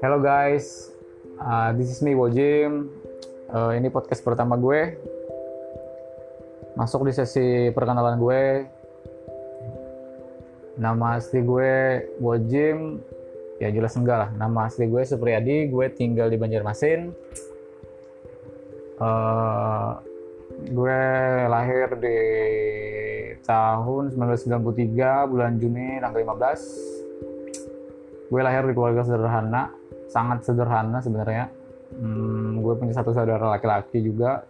Hello guys, uh, this is me Wojim. Uh, ini podcast pertama gue. Masuk di sesi perkenalan gue. Nama asli gue Wojim. Ya jelas enggak lah. Nama asli gue Supriyadi. Gue tinggal di Banjarmasin. Uh, gue lahir di tahun 1993 bulan Juni tanggal 15 gue lahir di keluarga sederhana sangat sederhana sebenarnya. Hmm, gue punya satu saudara laki-laki juga.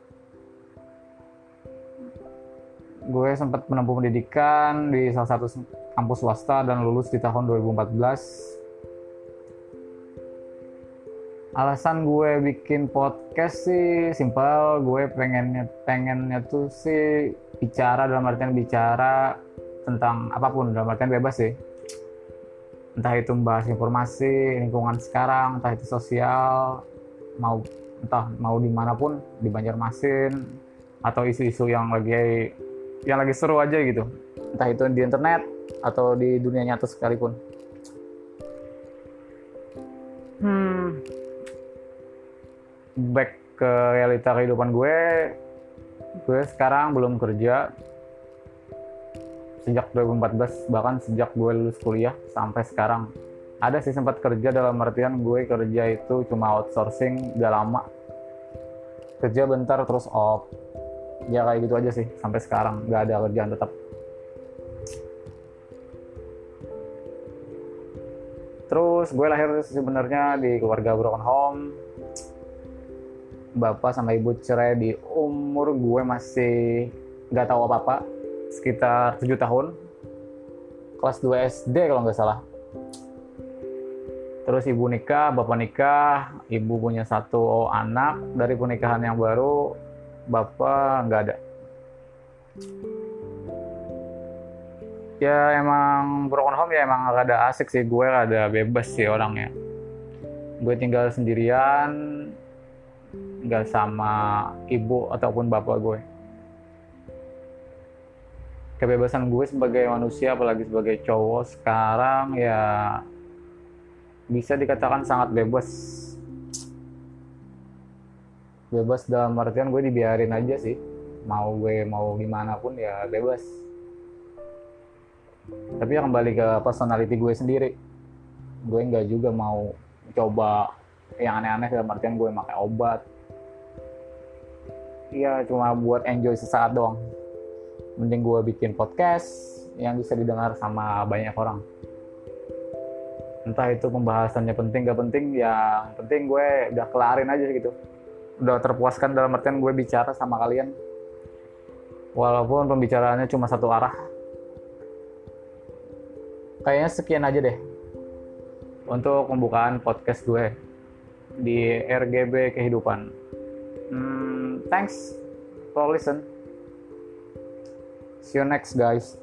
Gue sempat menempuh pendidikan di salah satu kampus swasta dan lulus di tahun 2014 alasan gue bikin podcast sih simpel gue pengennya pengennya tuh sih bicara dalam artian bicara tentang apa pun dalam artian bebas sih entah itu membahas informasi lingkungan sekarang entah itu sosial mau entah mau di mana pun di Banjarmasin atau isu-isu yang lagi yang lagi seru aja gitu. Entah itu di internet atau di dunia nyata sekalipun. Hmm. Back ke realita kehidupan gue gue sekarang belum kerja sejak 2014 bahkan sejak gue lulus kuliah sampai sekarang. Ada sih sempat kerja dalam artian gue kerja itu cuma outsourcing gak lama. Kerja bentar terus off. Ya kayak gitu aja sih sampai sekarang. Gak ada kerjaan tetap. Terus gue lahir sebenarnya di keluarga broken home. Bapak sama ibu cerai di umur gue masih nggak tahu apa apa sekitar 7 tahun. Kelas 2 SD kalau nggak salah. Terus ibu nikah bapak nikah ibu punya satu anak. Dari pernikahan yang baru bapak nggak ada. Ya emang broken home ya emang rada asik sih. Gue rada bebas sih orangnya. Gue tinggal sendirian nggak sama ibu ataupun bapak gue kebebasan gue sebagai manusia apalagi sebagai cowok sekarang ya bisa dikatakan sangat bebas. Bebas dalam artian gue dibiarin aja sih. Mau gue mau gimana pun ya bebas. Tapi ya kembali ke personality gue sendiri gue nggak juga mau coba yang aneh-aneh dalam artian gue pakai obat. Iya cuma buat enjoy sesaat doang mending gue bikin podcast yang bisa didengar sama banyak orang. Entah itu pembahasannya penting gak penting yang penting gue udah kelarin aja gitu. Udah terpuaskan dalam artian gue bicara sama kalian. Walaupun pembicaraannya cuma satu arah. Kayaknya sekian aja deh untuk pembukaan podcast gue di RGB Kehidupan. Hmm, thanks for listen See you next, guys.